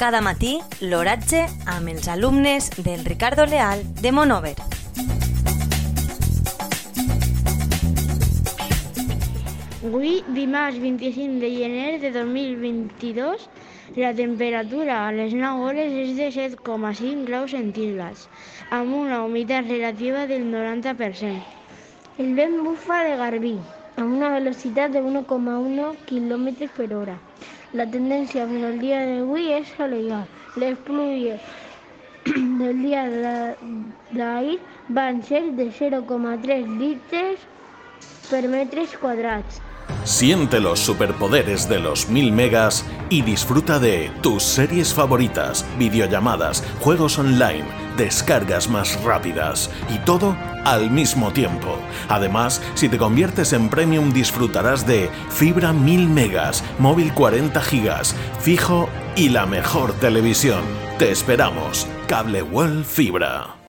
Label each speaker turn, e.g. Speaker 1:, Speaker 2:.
Speaker 1: Cada matí, l'oratge amb els alumnes del Ricardo Leal de Monover.
Speaker 2: Avui, dimarts 25 de gener de 2022, la temperatura a les 9 hores és de 7,5 graus centígrads, amb una humitat relativa del 90%. El vent bufa de Garbí, amb una velocitat de 1,1 km per hora. La tendència per al dia d'avui és solejar. Les pluies del dia d'ahir van ser de 0,3 litres per metres quadrats.
Speaker 3: Siente los superpoderes de los 1000 megas y disfruta de tus series favoritas, videollamadas, juegos online, descargas más rápidas y todo al mismo tiempo. Además, si te conviertes en premium disfrutarás de fibra 1000 megas, móvil 40 gigas, fijo y la mejor televisión. Te esperamos. Cable World Fibra.